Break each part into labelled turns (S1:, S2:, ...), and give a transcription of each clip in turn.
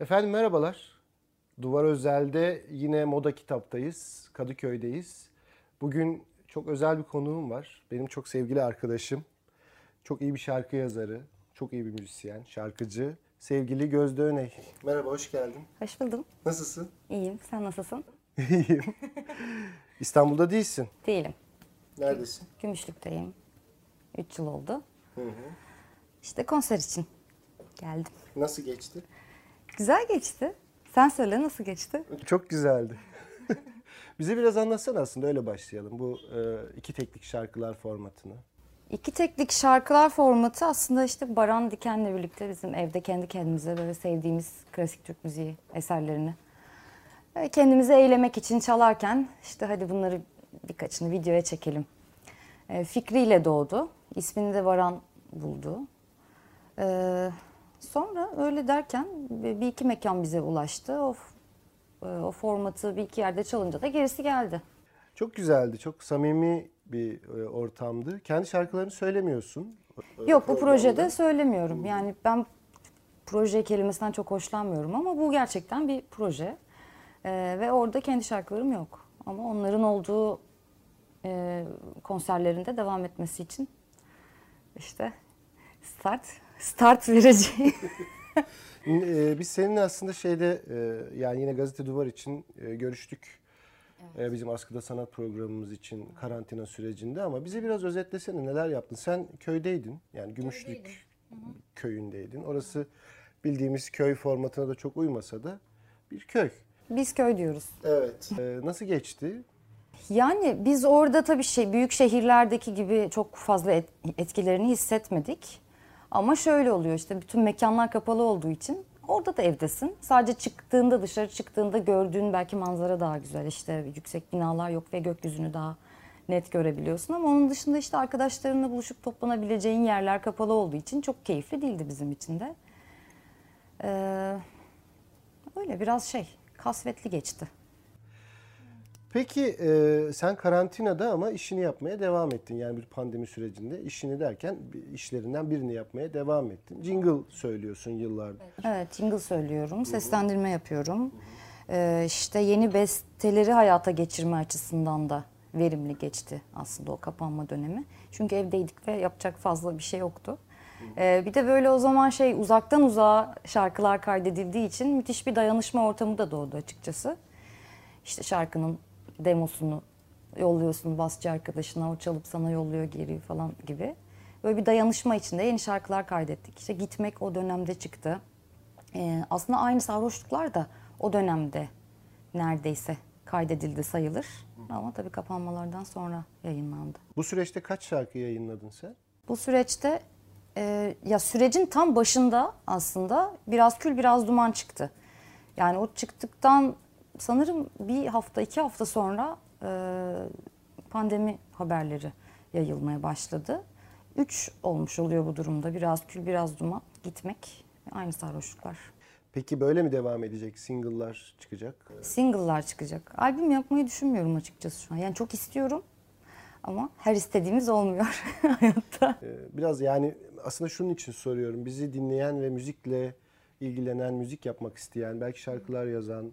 S1: Efendim merhabalar. Duvar Özel'de yine Moda Kitap'tayız. Kadıköy'deyiz. Bugün çok özel bir konuğum var. Benim çok sevgili arkadaşım. Çok iyi bir şarkı yazarı. Çok iyi bir müzisyen, şarkıcı. Sevgili Gözde Öney. Merhaba, hoş geldin.
S2: Hoş buldum.
S1: Nasılsın?
S2: İyiyim. Sen nasılsın?
S1: İyiyim. İstanbul'da değilsin.
S2: Değilim.
S1: Neredesin?
S2: Gümüşlük'teyim. 3 yıl oldu.
S1: Hı hı.
S2: İşte konser için geldim.
S1: Nasıl geçti?
S2: Güzel geçti. Sen söyle nasıl geçti?
S1: Çok güzeldi. Bize biraz anlatsana aslında öyle başlayalım. Bu e, iki teklik şarkılar formatını.
S2: İki teklik şarkılar formatı aslında işte Baran Diken'le birlikte bizim evde kendi kendimize böyle sevdiğimiz klasik Türk müziği eserlerini böyle kendimizi eğlemek için çalarken işte hadi bunları birkaçını videoya çekelim. E, fikriyle doğdu. İsmini de Baran buldu. Sonra öyle derken bir iki mekan bize ulaştı. O, e, o formatı bir iki yerde çalınca da gerisi geldi.
S1: Çok güzeldi, çok samimi bir e, ortamdı. Kendi şarkılarını söylemiyorsun.
S2: Yok bu projede söylemiyorum. Yani ben proje kelimesinden çok hoşlanmıyorum ama bu gerçekten bir proje. Ee, ve orada kendi şarkılarım yok. Ama onların olduğu e, konserlerinde devam etmesi için işte start start vereceğim.
S1: E, Biz seninle aslında şeyde e, yani yine Gazete Duvar için e, görüştük. E, Bizim Askıda Sanat programımız için karantina sürecinde ama bize biraz özetlesene neler yaptın? Sen köydeydin yani Gümüşlük köyündeydin. Orası bildiğimiz köy formatına da çok uymasa da bir köy.
S2: Biz köy diyoruz.
S1: Evet. Nasıl geçti?
S2: Yani biz orada tabii şey büyük şehirlerdeki gibi çok fazla et- etkilerini hissetmedik. Ama şöyle oluyor işte bütün mekanlar kapalı olduğu için orada da evdesin. Sadece çıktığında dışarı çıktığında gördüğün belki manzara daha güzel. İşte yüksek binalar yok ve gökyüzünü daha net görebiliyorsun. Ama onun dışında işte arkadaşlarınla buluşup toplanabileceğin yerler kapalı olduğu için çok keyifli değildi bizim için de. Ee, öyle biraz şey kasvetli geçti.
S1: Peki e, sen karantinada ama işini yapmaya devam ettin. Yani bir pandemi sürecinde işini derken işlerinden birini yapmaya devam ettin. Jingle söylüyorsun yıllardır.
S2: Evet, jingle söylüyorum, seslendirme yapıyorum. Ee, işte yeni besteleri hayata geçirme açısından da verimli geçti aslında o kapanma dönemi. Çünkü evdeydik ve yapacak fazla bir şey yoktu. Ee, bir de böyle o zaman şey uzaktan uzağa şarkılar kaydedildiği için müthiş bir dayanışma ortamı da doğdu açıkçası. İşte şarkının demosunu yolluyorsun basçı arkadaşına, o çalıp sana yolluyor geri falan gibi. Böyle bir dayanışma içinde yeni şarkılar kaydettik. İşte gitmek o dönemde çıktı. Ee, aslında aynı sarhoşluklar da o dönemde neredeyse kaydedildi sayılır. Ama tabii kapanmalardan sonra yayınlandı.
S1: Bu süreçte kaç şarkı yayınladın sen?
S2: Bu süreçte e, ya sürecin tam başında aslında biraz kül biraz duman çıktı. Yani o çıktıktan sanırım bir hafta iki hafta sonra e, pandemi haberleri yayılmaya başladı. Üç olmuş oluyor bu durumda. Biraz kül biraz duman gitmek aynı sarhoşluklar.
S1: Peki böyle mi devam edecek? Single'lar çıkacak.
S2: Single'lar çıkacak. Albüm yapmayı düşünmüyorum açıkçası şu an. Yani çok istiyorum ama her istediğimiz olmuyor hayatta.
S1: Ee, Biraz yani aslında şunun için soruyorum. Bizi dinleyen ve müzikle ilgilenen, müzik yapmak isteyen, belki şarkılar yazan,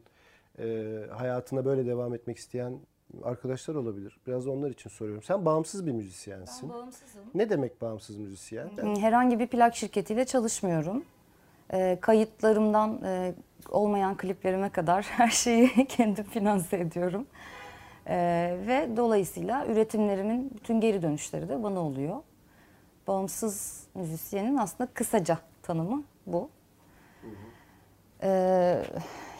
S1: e, hayatına böyle devam etmek isteyen arkadaşlar olabilir. Biraz da onlar için soruyorum. Sen bağımsız bir müzisyensin.
S2: bağımsızım.
S1: Ne demek bağımsız müzisyen?
S2: Herhangi bir plak şirketiyle çalışmıyorum. Ee, kayıtlarımdan e, olmayan kliplerime kadar her şeyi kendim finanse ediyorum. Ee, ve dolayısıyla üretimlerimin bütün geri dönüşleri de bana oluyor. Bağımsız müzisyenin aslında kısaca tanımı bu. Ee,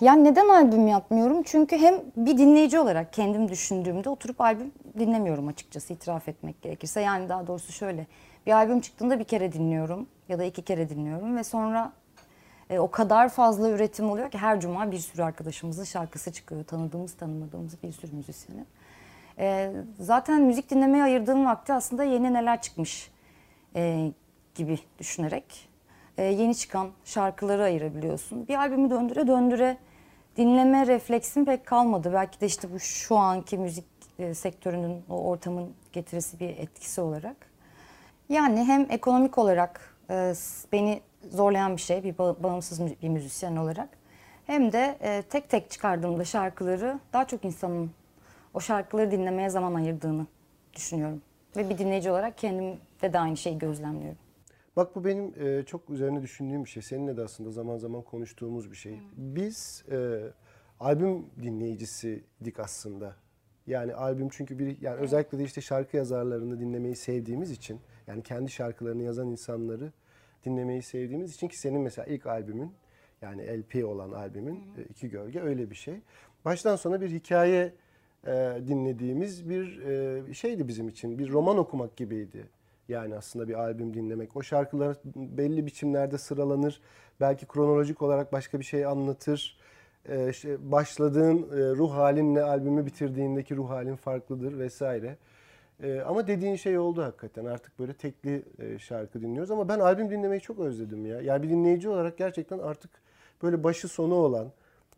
S2: yani neden albüm yapmıyorum? Çünkü hem bir dinleyici olarak kendim düşündüğümde oturup albüm dinlemiyorum açıkçası itiraf etmek gerekirse. Yani daha doğrusu şöyle bir albüm çıktığında bir kere dinliyorum ya da iki kere dinliyorum ve sonra e, o kadar fazla üretim oluyor ki her cuma bir sürü arkadaşımızın şarkısı çıkıyor. Tanıdığımız tanımadığımız bir sürü müzisyenin. E, zaten müzik dinlemeye ayırdığım vakti aslında yeni neler çıkmış e, gibi düşünerek e, yeni çıkan şarkıları ayırabiliyorsun. Bir albümü döndüre döndüre dinleme refleksim pek kalmadı. Belki de işte bu şu anki müzik e, sektörünün o ortamın getirisi bir etkisi olarak. Yani hem ekonomik olarak e, beni zorlayan bir şey bir ba- bağımsız bir müzisyen olarak Hem de e, tek tek çıkardığımda şarkıları daha çok insanın o şarkıları dinlemeye zaman ayırdığını düşünüyorum. Ve bir dinleyici olarak kendimde de aynı şeyi gözlemliyorum.
S1: Bak bu benim e, çok üzerine düşündüğüm bir şey. Seninle de aslında zaman zaman konuştuğumuz bir şey. Biz e, albüm dinleyicisiydik aslında. Yani albüm çünkü bir yani özellikle de işte şarkı yazarlarını dinlemeyi sevdiğimiz için yani kendi şarkılarını yazan insanları dinlemeyi sevdiğimiz için ki senin mesela ilk albümün yani LP olan albümün e, iki gölge öyle bir şey. Baştan sona bir hikaye e, dinlediğimiz bir e, şeydi bizim için. Bir roman okumak gibiydi. Yani aslında bir albüm dinlemek. O şarkılar belli biçimlerde sıralanır. Belki kronolojik olarak başka bir şey anlatır. Ee, işte başladığın e, ruh halinle albümü bitirdiğindeki ruh halin farklıdır vesaire. Ee, ama dediğin şey oldu hakikaten. Artık böyle tekli e, şarkı dinliyoruz ama ben albüm dinlemeyi çok özledim ya. Yani bir dinleyici olarak gerçekten artık böyle başı sonu olan,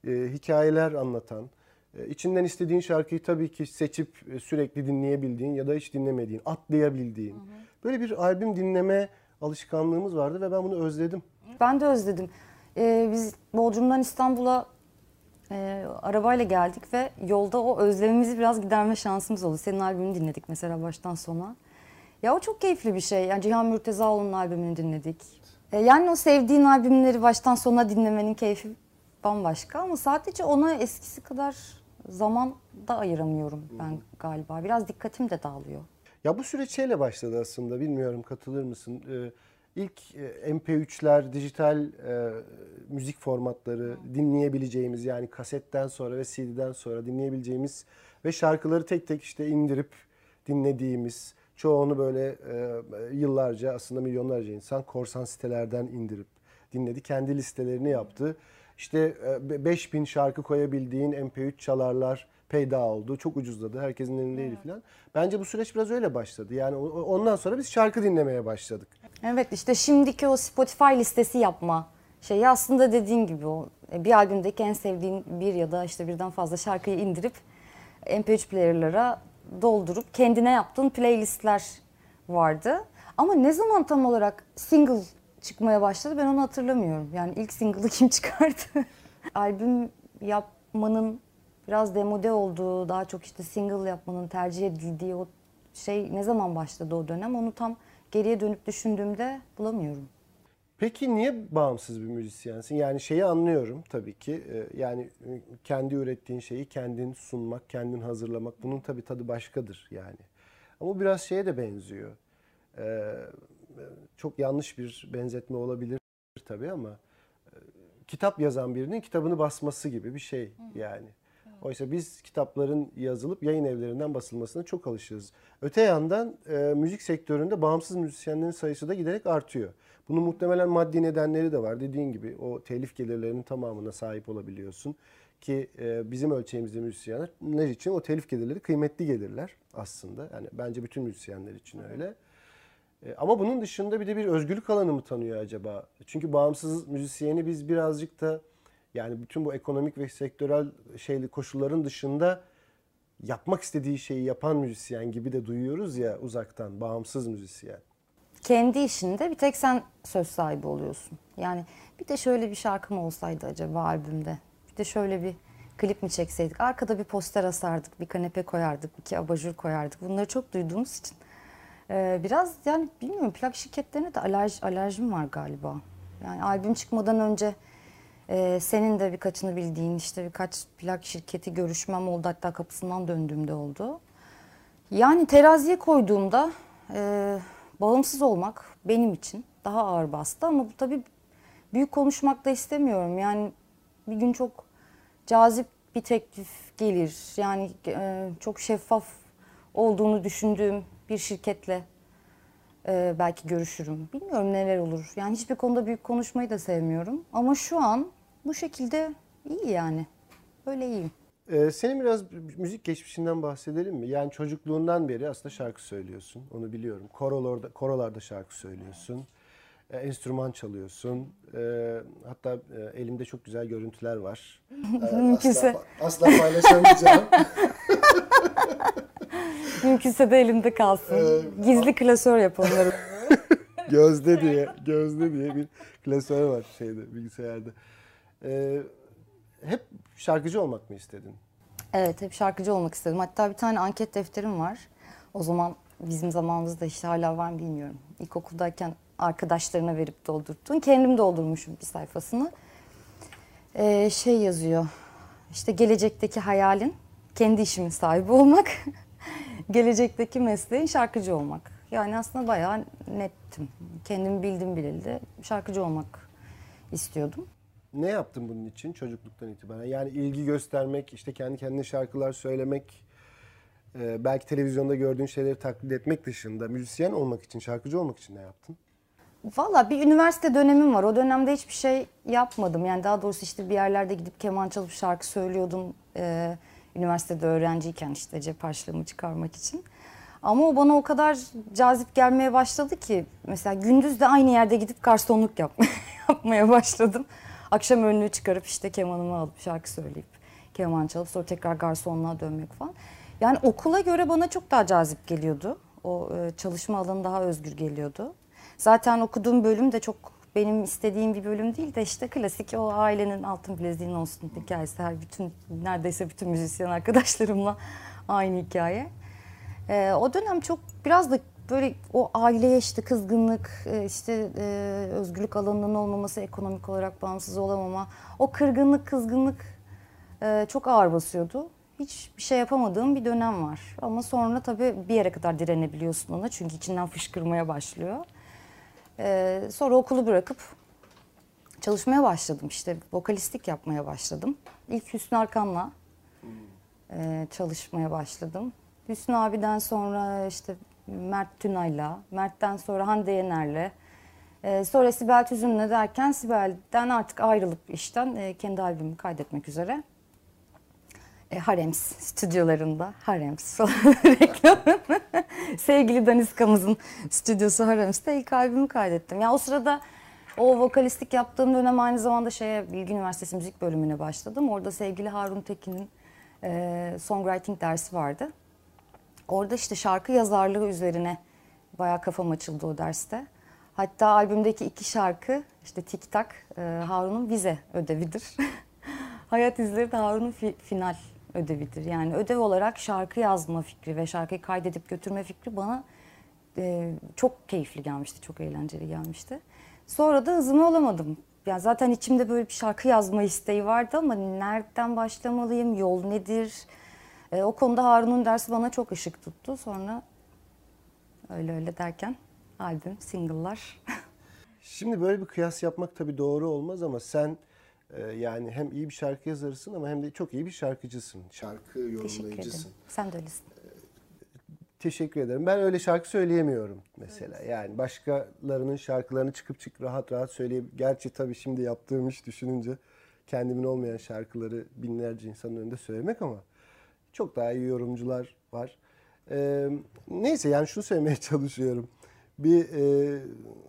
S1: e, hikayeler anlatan, içinden istediğin şarkıyı tabii ki seçip e, sürekli dinleyebildiğin ya da hiç dinlemediğin, atlayabildiğin. Böyle bir albüm dinleme alışkanlığımız vardı ve ben bunu özledim.
S2: Ben de özledim. Ee, biz Bodrum'dan İstanbul'a e, arabayla geldik ve yolda o özlemimizi biraz giderme şansımız oldu. Senin albümünü dinledik mesela baştan sona. Ya o çok keyifli bir şey. Yani Cihan Mürtezaoğlu'nun albümünü dinledik. E, yani o sevdiğin albümleri baştan sona dinlemenin keyfi bambaşka ama sadece ona eskisi kadar zaman da ayıramıyorum ben galiba. Biraz dikkatim de dağılıyor.
S1: Ya bu süreç şeyle başladı aslında. Bilmiyorum katılır mısın? Ee, ilk e, MP3'ler, dijital e, müzik formatları dinleyebileceğimiz yani kasetten sonra ve CD'den sonra dinleyebileceğimiz ve şarkıları tek tek işte indirip dinlediğimiz çoğunu böyle e, yıllarca aslında milyonlarca insan korsan sitelerden indirip dinledi. Kendi listelerini yaptı. İşte e, 5000 şarkı koyabildiğin MP3 çalarlar peyda oldu. Çok ucuzladı. Herkesin elindeydi falan. Bence bu süreç biraz öyle başladı. Yani ondan sonra biz şarkı dinlemeye başladık.
S2: Evet işte şimdiki o Spotify listesi yapma şeyi aslında dediğin gibi o e, bir albümdeki en sevdiğin bir ya da işte birden fazla şarkıyı indirip MP3 player'lara doldurup kendine yaptığın playlistler vardı. Ama ne zaman tam olarak single çıkmaya başladı ben onu hatırlamıyorum. Yani ilk single'ı kim çıkardı? Albüm yapmanın biraz demode olduğu, daha çok işte single yapmanın tercih edildiği o şey ne zaman başladı o dönem onu tam geriye dönüp düşündüğümde bulamıyorum.
S1: Peki niye bağımsız bir müzisyensin? Yani şeyi anlıyorum tabii ki. Ee, Yani e, kendi ürettiğin şeyi kendin sunmak, kendin hazırlamak bunun tabii tadı başkadır yani. Ama biraz şeye de benziyor. Çok yanlış bir benzetme olabilir tabii ama e, kitap yazan birinin kitabını basması gibi bir şey yani. Oysa biz kitapların yazılıp yayın evlerinden basılmasına çok alışığız. Öte yandan e, müzik sektöründe bağımsız müzisyenlerin sayısı da giderek artıyor. Bunun muhtemelen maddi nedenleri de var. Dediğin gibi o telif gelirlerinin tamamına sahip olabiliyorsun. Ki e, bizim ölçeğimizde müzisyenler için o telif gelirleri kıymetli gelirler aslında. Yani bence bütün müzisyenler için öyle. E, Ama bunun dışında bir de bir özgürlük alanı mı tanıyor acaba? Çünkü bağımsız müzisyeni biz birazcık da yani bütün bu ekonomik ve sektörel şeyli koşulların dışında yapmak istediği şeyi yapan müzisyen gibi de duyuyoruz ya uzaktan bağımsız müzisyen.
S2: Kendi işinde bir tek sen söz sahibi oluyorsun. Yani bir de şöyle bir şarkım olsaydı acaba albümde. Bir de şöyle bir klip mi çekseydik. Arkada bir poster asardık, bir kanepe koyardık, iki abajur koyardık. Bunları çok duyduğumuz için. Ee, biraz yani bilmiyorum plak şirketlerine de alerj, alerjim var galiba. Yani albüm çıkmadan önce e, senin de birkaçını bildiğin işte birkaç plak şirketi görüşmem oldu. Hatta kapısından döndüğümde oldu. Yani teraziye koyduğumda e, bağımsız olmak benim için daha ağır bastı ama bu tabii büyük konuşmak da istemiyorum. Yani bir gün çok cazip bir teklif gelir. Yani e, çok şeffaf olduğunu düşündüğüm bir şirketle e, belki görüşürüm. Bilmiyorum neler olur. Yani hiçbir konuda büyük konuşmayı da sevmiyorum. Ama şu an bu şekilde iyi yani. Öyle iyiyim.
S1: Ee, senin biraz müzik geçmişinden bahsedelim mi? Yani çocukluğundan beri aslında şarkı söylüyorsun. Onu biliyorum. Korolarda, korolarda şarkı söylüyorsun. Ee, enstrüman çalıyorsun. Ee, hatta e, elimde çok güzel görüntüler var. Ee. Asla, asla paylaşamayacağım.
S2: Mümkünse de elimde kalsın. Gizli klasör yap onları.
S1: Gözde diye, Gözde diye bir klasör var şeyde bilgisayarda. Ee, hep şarkıcı olmak mı istedin?
S2: Evet hep şarkıcı olmak istedim. Hatta bir tane anket defterim var. O zaman bizim zamanımızda işte hala var mı bilmiyorum. İlkokuldayken arkadaşlarına verip doldurttun. Kendim doldurmuşum bir sayfasını. Ee, şey yazıyor. İşte gelecekteki hayalin kendi işimin sahibi olmak. gelecekteki mesleğin şarkıcı olmak. Yani aslında bayağı nettim. Kendimi bildim bileli şarkıcı olmak istiyordum.
S1: Ne yaptın bunun için çocukluktan itibaren? Yani ilgi göstermek, işte kendi kendine şarkılar söylemek, e, belki televizyonda gördüğün şeyleri taklit etmek dışında müzisyen olmak için, şarkıcı olmak için ne yaptın?
S2: Valla bir üniversite dönemim var. O dönemde hiçbir şey yapmadım. Yani daha doğrusu işte bir yerlerde gidip keman çalıp şarkı söylüyordum. Ee, üniversitede öğrenciyken işte cep harçlığımı çıkarmak için. Ama o bana o kadar cazip gelmeye başladı ki mesela gündüz de aynı yerde gidip garsonluk yapmaya, yapmaya başladım. Akşam önlüğü çıkarıp işte kemanımı alıp şarkı söyleyip keman çalıp sonra tekrar garsonluğa dönmek falan. Yani okula göre bana çok daha cazip geliyordu. O e, çalışma alanı daha özgür geliyordu. Zaten okuduğum bölüm de çok benim istediğim bir bölüm değil de işte klasik o ailenin altın bileziğinin olsun hikayesi. Her bütün neredeyse bütün müzisyen arkadaşlarımla aynı hikaye. Ee, o dönem çok biraz da böyle o aileye işte kızgınlık, e, işte e, özgürlük alanının olmaması, ekonomik olarak bağımsız olamama, o kırgınlık, kızgınlık e, çok ağır basıyordu. Hiçbir şey yapamadığım bir dönem var. Ama sonra tabii bir yere kadar direnebiliyorsun ona çünkü içinden fışkırmaya başlıyor. Ee, sonra okulu bırakıp çalışmaya başladım işte vokalistlik yapmaya başladım. İlk Hüsnü Arkan'la e, çalışmaya başladım. Hüsnü abiden sonra işte Mert Tünay'la, Mert'ten sonra Hande Yener'le, e, sonra Sibel Tüzün'le derken Sibel'den artık ayrılıp işten e, kendi albümümü kaydetmek üzere. E, Harems stüdyolarında, Harems falan reklam. Sevgili Daniska'mızın stüdyosu Harems'te ilk albümü kaydettim. Ya o sırada o vokalistlik yaptığım dönem aynı zamanda şeye Bilgi Üniversitesi müzik bölümüne başladım. Orada sevgili Harun Tekin'in e, songwriting dersi vardı. Orada işte şarkı yazarlığı üzerine bayağı kafam açıldı o derste. Hatta albümdeki iki şarkı işte Tik Tak e, Harun'un vize ödevidir. Hayat izleri de Harun'un fi- final ödevidir. Yani ödev olarak şarkı yazma fikri ve şarkıyı kaydedip götürme fikri bana e, çok keyifli gelmişti, çok eğlenceli gelmişti. Sonra da hızımı olamadım. Yani zaten içimde böyle bir şarkı yazma isteği vardı ama nereden başlamalıyım, yol nedir? E, o konuda Harun'un dersi bana çok ışık tuttu. Sonra öyle öyle derken albüm, single'lar.
S1: Şimdi böyle bir kıyas yapmak tabii doğru olmaz ama sen yani hem iyi bir şarkı yazarısın ama hem de çok iyi bir şarkıcısın. Şarkı
S2: Teşekkür ederim.
S1: yorumlayıcısın.
S2: Sen de öylesin.
S1: Teşekkür ederim. Ben öyle şarkı söyleyemiyorum mesela. Yani başkalarının şarkılarını çıkıp çık rahat rahat söyleyeyim. Gerçi tabii şimdi yaptığım iş düşününce kendimin olmayan şarkıları binlerce insanın önünde söylemek ama çok daha iyi yorumcular var. Ee, neyse yani şunu söylemeye çalışıyorum. Bir e,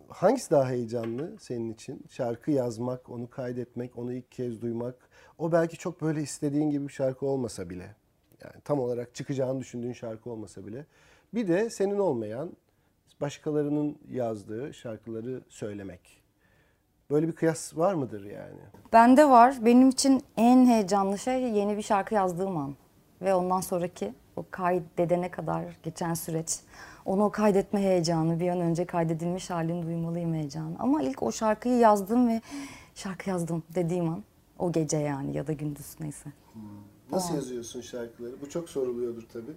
S1: hangisi daha heyecanlı senin için? Şarkı yazmak, onu kaydetmek, onu ilk kez duymak. O belki çok böyle istediğin gibi bir şarkı olmasa bile. Yani tam olarak çıkacağını düşündüğün şarkı olmasa bile. Bir de senin olmayan başkalarının yazdığı şarkıları söylemek. Böyle bir kıyas var mıdır yani?
S2: Bende var. Benim için en heyecanlı şey yeni bir şarkı yazdığım an. Ve ondan sonraki o kaydedene kadar geçen süreç. Onu o kaydetme heyecanı, bir an önce kaydedilmiş halini duymalıyım heyecanı. Ama ilk o şarkıyı yazdım ve şarkı yazdım dediğim an. O gece yani ya da gündüz neyse.
S1: Nasıl yazıyorsun şarkıları? Bu çok soruluyordur tabii.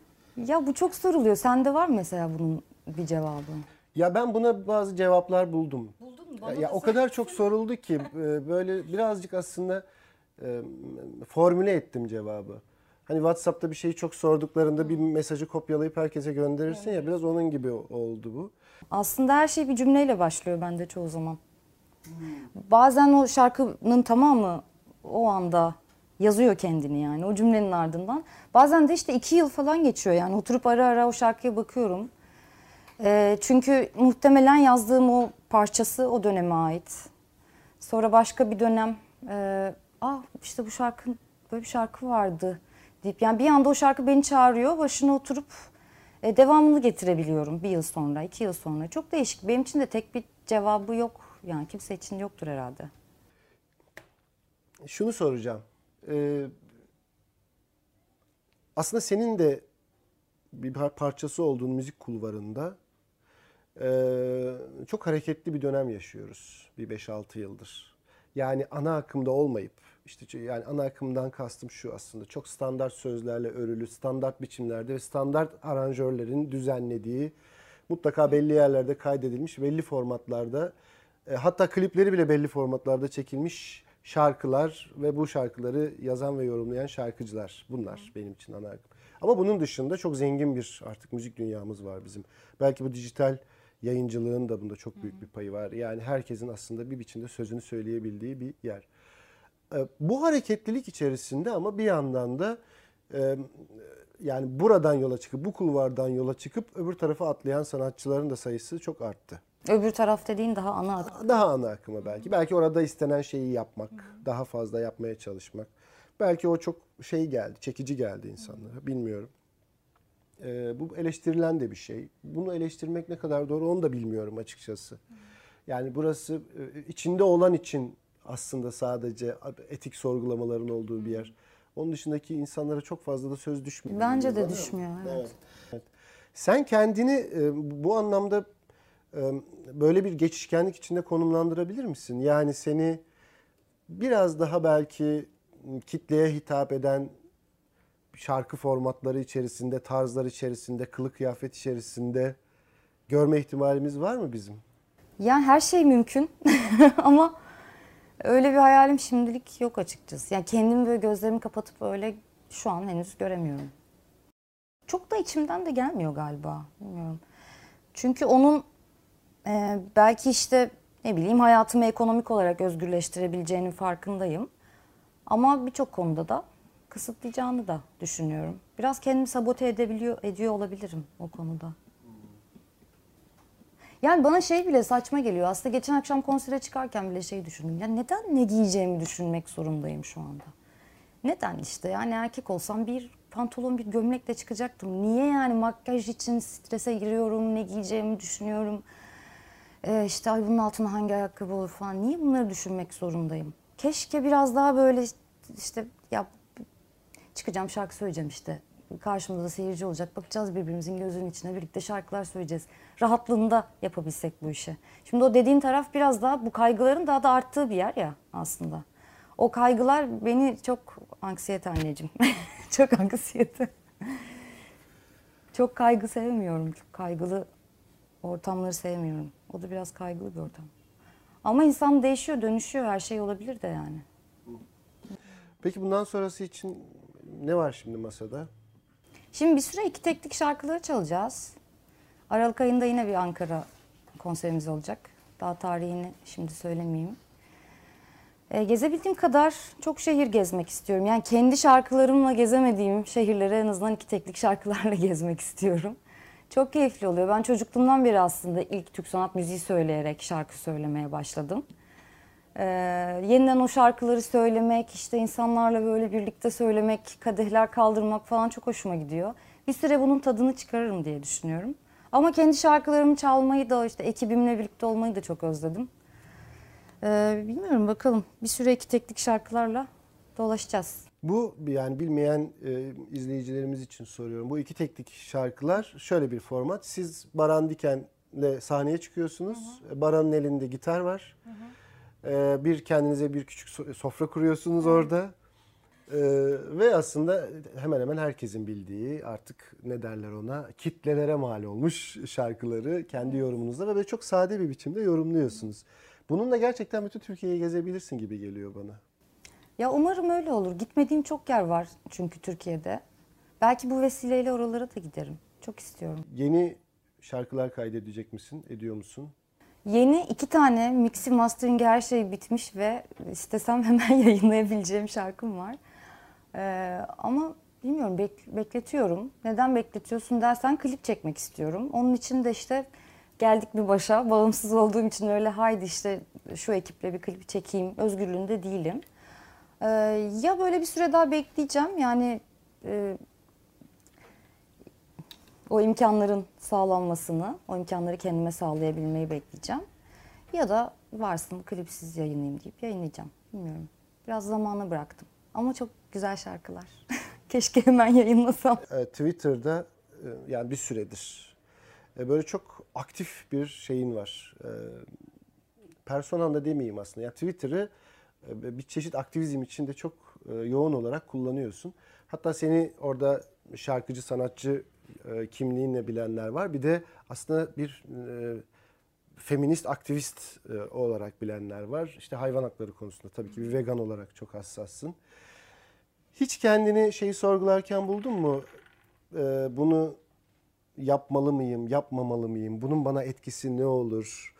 S2: Ya bu çok soruluyor. Sende var mı mesela bunun bir cevabı?
S1: Ya ben buna bazı cevaplar buldum.
S2: Buldun mu?
S1: Ya, ya o kadar çok soruldu ki e, böyle birazcık aslında e, formüle ettim cevabı. Hani WhatsApp'ta bir şeyi çok sorduklarında bir mesajı kopyalayıp herkese gönderirsin ya biraz onun gibi oldu bu.
S2: Aslında her şey bir cümleyle başlıyor bende çoğu zaman. Bazen o şarkının tamamı o anda yazıyor kendini yani o cümlenin ardından. Bazen de işte iki yıl falan geçiyor yani oturup ara ara o şarkıya bakıyorum. Ee, çünkü muhtemelen yazdığım o parçası o döneme ait. Sonra başka bir dönem, e, ah işte bu şarkı böyle bir şarkı vardı deyip yani bir anda o şarkı beni çağırıyor. Başına oturup e, devamını getirebiliyorum bir yıl sonra, iki yıl sonra. Çok değişik. Benim için de tek bir cevabı yok. Yani kimse için yoktur herhalde.
S1: Şunu soracağım. e, aslında senin de bir par- parçası olduğun müzik kulvarında e, çok hareketli bir dönem yaşıyoruz bir 5-6 yıldır. Yani ana akımda olmayıp işte yani ana akımdan kastım şu aslında çok standart sözlerle örülü, standart biçimlerde ve standart aranjörlerin düzenlediği mutlaka belli yerlerde kaydedilmiş, belli formatlarda e, hatta klipleri bile belli formatlarda çekilmiş şarkılar ve bu şarkıları yazan ve yorumlayan şarkıcılar. Bunlar benim için ana akım. Ama bunun dışında çok zengin bir artık müzik dünyamız var bizim. Belki bu dijital yayıncılığın da bunda çok büyük bir payı var. Yani herkesin aslında bir biçimde sözünü söyleyebildiği bir yer. E, Bu hareketlilik içerisinde ama bir yandan da e, yani buradan yola çıkıp bu kulvardan yola çıkıp öbür tarafa atlayan sanatçıların da sayısı çok arttı.
S2: Öbür taraf dediğin daha ana akım.
S1: Daha ana akıma belki. Belki orada istenen şeyi yapmak, daha fazla yapmaya çalışmak. Belki o çok şey geldi, çekici geldi insanlara. Bilmiyorum. Ee, bu eleştirilen de bir şey. Bunu eleştirmek ne kadar doğru onu da bilmiyorum açıkçası. Yani burası e, içinde olan için aslında sadece etik sorgulamaların olduğu bir yer. Onun dışındaki insanlara çok fazla da söz düşmüyor.
S2: Bence de düşmüyor. Evet.
S1: Evet. Sen kendini e, bu anlamda e, böyle bir geçişkenlik içinde konumlandırabilir misin? Yani seni biraz daha belki kitleye hitap eden şarkı formatları içerisinde, tarzlar içerisinde, kılık kıyafet içerisinde görme ihtimalimiz var mı bizim?
S2: Yani her şey mümkün ama öyle bir hayalim şimdilik yok açıkçası. Yani kendimi böyle gözlerimi kapatıp öyle şu an henüz göremiyorum. Çok da içimden de gelmiyor galiba. Bilmiyorum. Çünkü onun e, belki işte ne bileyim hayatımı ekonomik olarak özgürleştirebileceğinin farkındayım. Ama birçok konuda da kısıtlayacağını da düşünüyorum. Biraz kendimi sabote edebiliyor, ediyor olabilirim o konuda. Yani bana şey bile saçma geliyor. Aslında geçen akşam konsere çıkarken bile şey düşündüm. Ya neden ne giyeceğimi düşünmek zorundayım şu anda? Neden işte? Yani erkek olsam bir pantolon bir gömlekle çıkacaktım. Niye yani makyaj için strese giriyorum, ne giyeceğimi düşünüyorum. Ee, işte ay bunun altına hangi ayakkabı olur falan. Niye bunları düşünmek zorundayım? Keşke biraz daha böyle işte ya çıkacağım şarkı söyleyeceğim işte. Karşımda da seyirci olacak. Bakacağız birbirimizin gözünün içine birlikte şarkılar söyleyeceğiz. Rahatlığında yapabilsek bu işi. Şimdi o dediğin taraf biraz daha bu kaygıların daha da arttığı bir yer ya aslında. O kaygılar beni çok anksiyete anneciğim. çok anksiyete. çok kaygı sevmiyorum. Çok kaygılı ortamları sevmiyorum. O da biraz kaygılı bir ortam. Ama insan değişiyor, dönüşüyor. Her şey olabilir de yani.
S1: Peki bundan sonrası için ne var şimdi masada?
S2: Şimdi bir süre iki teknik şarkıları çalacağız. Aralık ayında yine bir Ankara konserimiz olacak. Daha tarihini şimdi söylemeyeyim. E, gezebildiğim kadar çok şehir gezmek istiyorum. Yani kendi şarkılarımla gezemediğim şehirleri en azından iki teknik şarkılarla gezmek istiyorum. Çok keyifli oluyor. Ben çocukluğumdan beri aslında ilk Türk sanat müziği söyleyerek şarkı söylemeye başladım. Ee, yeniden o şarkıları söylemek, işte insanlarla böyle birlikte söylemek, kadehler kaldırmak falan çok hoşuma gidiyor. Bir süre bunun tadını çıkarırım diye düşünüyorum. Ama kendi şarkılarımı çalmayı da işte ekibimle birlikte olmayı da çok özledim. Ee, bilmiyorum bakalım. Bir süre iki teknik şarkılarla dolaşacağız.
S1: Bu yani bilmeyen e, izleyicilerimiz için soruyorum. Bu iki teknik şarkılar şöyle bir format. Siz Baran Diken'le sahneye çıkıyorsunuz. Baran'ın elinde gitar var. E, bir kendinize bir küçük so- sofra kuruyorsunuz orada. E, ve aslında hemen hemen herkesin bildiği artık ne derler ona kitlelere mal olmuş şarkıları kendi yorumunuzla ve böyle çok sade bir biçimde yorumluyorsunuz. Bununla gerçekten bütün Türkiye'yi gezebilirsin gibi geliyor bana.
S2: Ya umarım öyle olur. Gitmediğim çok yer var çünkü Türkiye'de. Belki bu vesileyle oralara da giderim. Çok istiyorum.
S1: Yeni şarkılar kaydedecek misin? Ediyor musun?
S2: Yeni iki tane mixi masteringi her şey bitmiş ve istesem hemen yayınlayabileceğim şarkım var. Ee, ama bilmiyorum bek- bekletiyorum. Neden bekletiyorsun dersen klip çekmek istiyorum. Onun için de işte geldik bir başa. Bağımsız olduğum için öyle haydi işte şu ekiple bir klip çekeyim. Özgürlüğünde değilim. Ee, ya böyle bir süre daha bekleyeceğim. Yani e, o imkanların sağlanmasını, o imkanları kendime sağlayabilmeyi bekleyeceğim. Ya da varsın klipsiz yayınlayayım deyip yayınlayacağım. Bilmiyorum. Biraz zamana bıraktım. Ama çok güzel şarkılar. Keşke hemen yayınlasam.
S1: E, Twitter'da e, yani bir süredir e, böyle çok aktif bir şeyin var. Personan da demeyeyim aslında. Ya Twitter'ı bir çeşit aktivizm içinde çok yoğun olarak kullanıyorsun. Hatta seni orada şarkıcı, sanatçı e, kimliğinle bilenler var. Bir de aslında bir e, feminist aktivist e, olarak bilenler var. İşte hayvan hakları konusunda tabii ki bir vegan olarak çok hassassın. Hiç kendini şeyi sorgularken buldun mu? Ee, bunu yapmalı mıyım, yapmamalı mıyım? Bunun bana etkisi ne olur?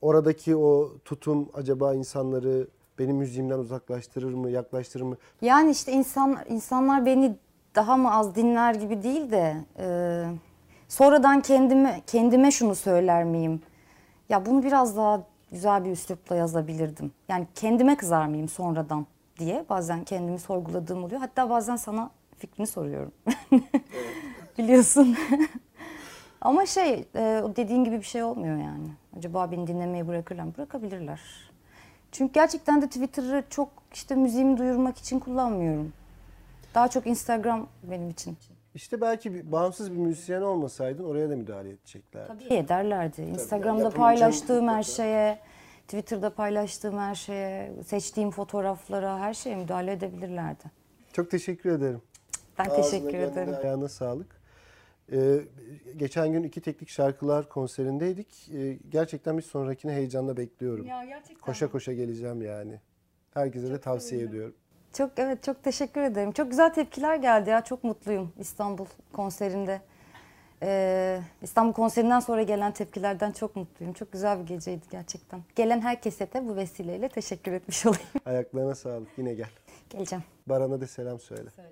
S1: Oradaki o tutum acaba insanları benim müziğimden uzaklaştırır mı, yaklaştırır mı?
S2: Yani işte insan insanlar beni daha mı az dinler gibi değil de e, sonradan kendime kendime şunu söyler miyim? Ya bunu biraz daha güzel bir üslupla yazabilirdim. Yani kendime kızar mıyım sonradan diye bazen kendimi sorguladığım oluyor. Hatta bazen sana fikrini soruyorum. Biliyorsun. Ama şey e, dediğin gibi bir şey olmuyor yani. Acaba beni dinlemeyi bırakırlar mı? Bırakabilirler. Çünkü gerçekten de Twitter'ı çok işte müziğimi duyurmak için kullanmıyorum. Daha çok Instagram benim için.
S1: İşte belki bir, bağımsız bir müzisyen olmasaydın oraya da müdahale edeceklerdi.
S2: Tabii ederlerdi. Instagram'da
S1: yapımcı
S2: paylaştığım her şeye, Twitter'da paylaştığım her şeye, seçtiğim fotoğraflara, her şeye müdahale edebilirlerdi.
S1: Çok teşekkür ederim.
S2: Ben
S1: Ağzına
S2: teşekkür ederim.
S1: Ayağına sağlık. Ee, geçen gün iki teknik şarkılar konserindeydik. Ee, gerçekten bir sonrakini heyecanla bekliyorum.
S2: Ya gerçekten.
S1: Koşa koşa geleceğim yani. Herkese de tavsiye ediyorum.
S2: Çok evet çok teşekkür ederim. Çok güzel tepkiler geldi ya. Çok mutluyum İstanbul konserinde. Ee, İstanbul konserinden sonra gelen tepkilerden çok mutluyum. Çok güzel bir geceydi gerçekten. Gelen herkese de bu vesileyle teşekkür etmiş olayım.
S1: Ayaklarına sağlık. Yine gel.
S2: Geleceğim.
S1: Baran'a da selam söyle.
S2: Söyle.